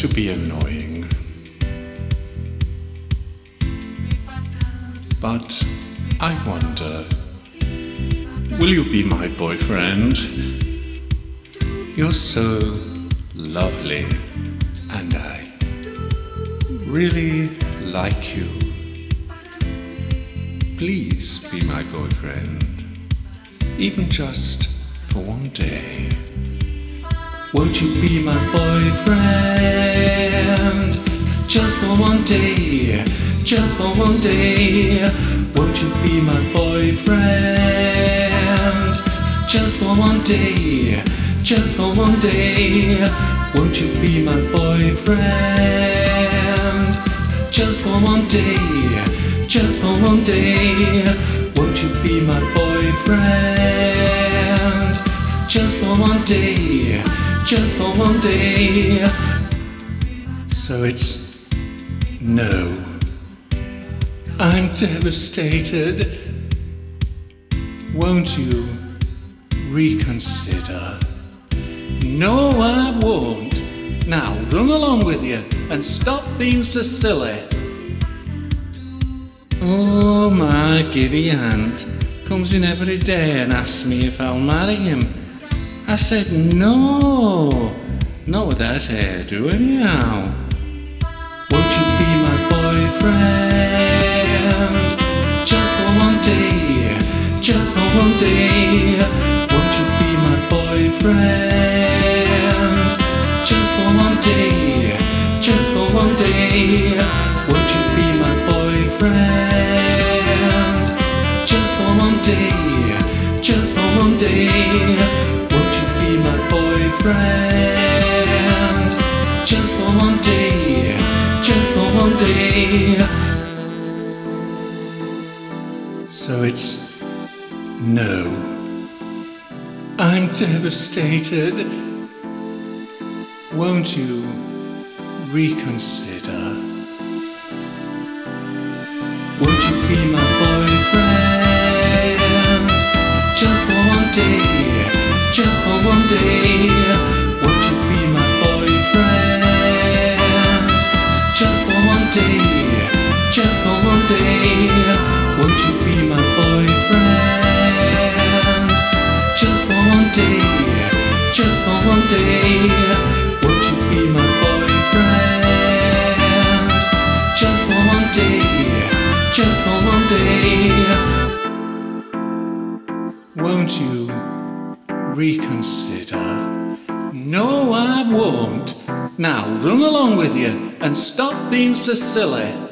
to be annoying. But I wonder will you be my boyfriend? You're so lovely, and I really like you. Please be my boyfriend, even just for one day. Won't you be my boyfriend? Just for one day, just for one day. Won't you be my boyfriend? Just for one day, just for one day. Won't you be my boyfriend? Just for one day, just for one day. Just for one day. So it's no. I'm devastated. Won't you reconsider? No, I won't. Now run along with you and stop being so silly. Oh, my giddy aunt comes in every day and asks me if I'll marry him. I said no, not with that hairdo anyhow. Won't you be my boyfriend? Just for one day, just for one day. Won't you be my boyfriend? Just for one day, just for one day. Won't you be my boyfriend? Just for one day, just for one day. Boyfriend? Just for one day, just for one day. So it's no. I'm devastated. Won't you reconsider? Won't you be my boyfriend? Just for one day, just for one day. Just for one day. Won't you reconsider? No, I won't. Now run along with you and stop being so silly.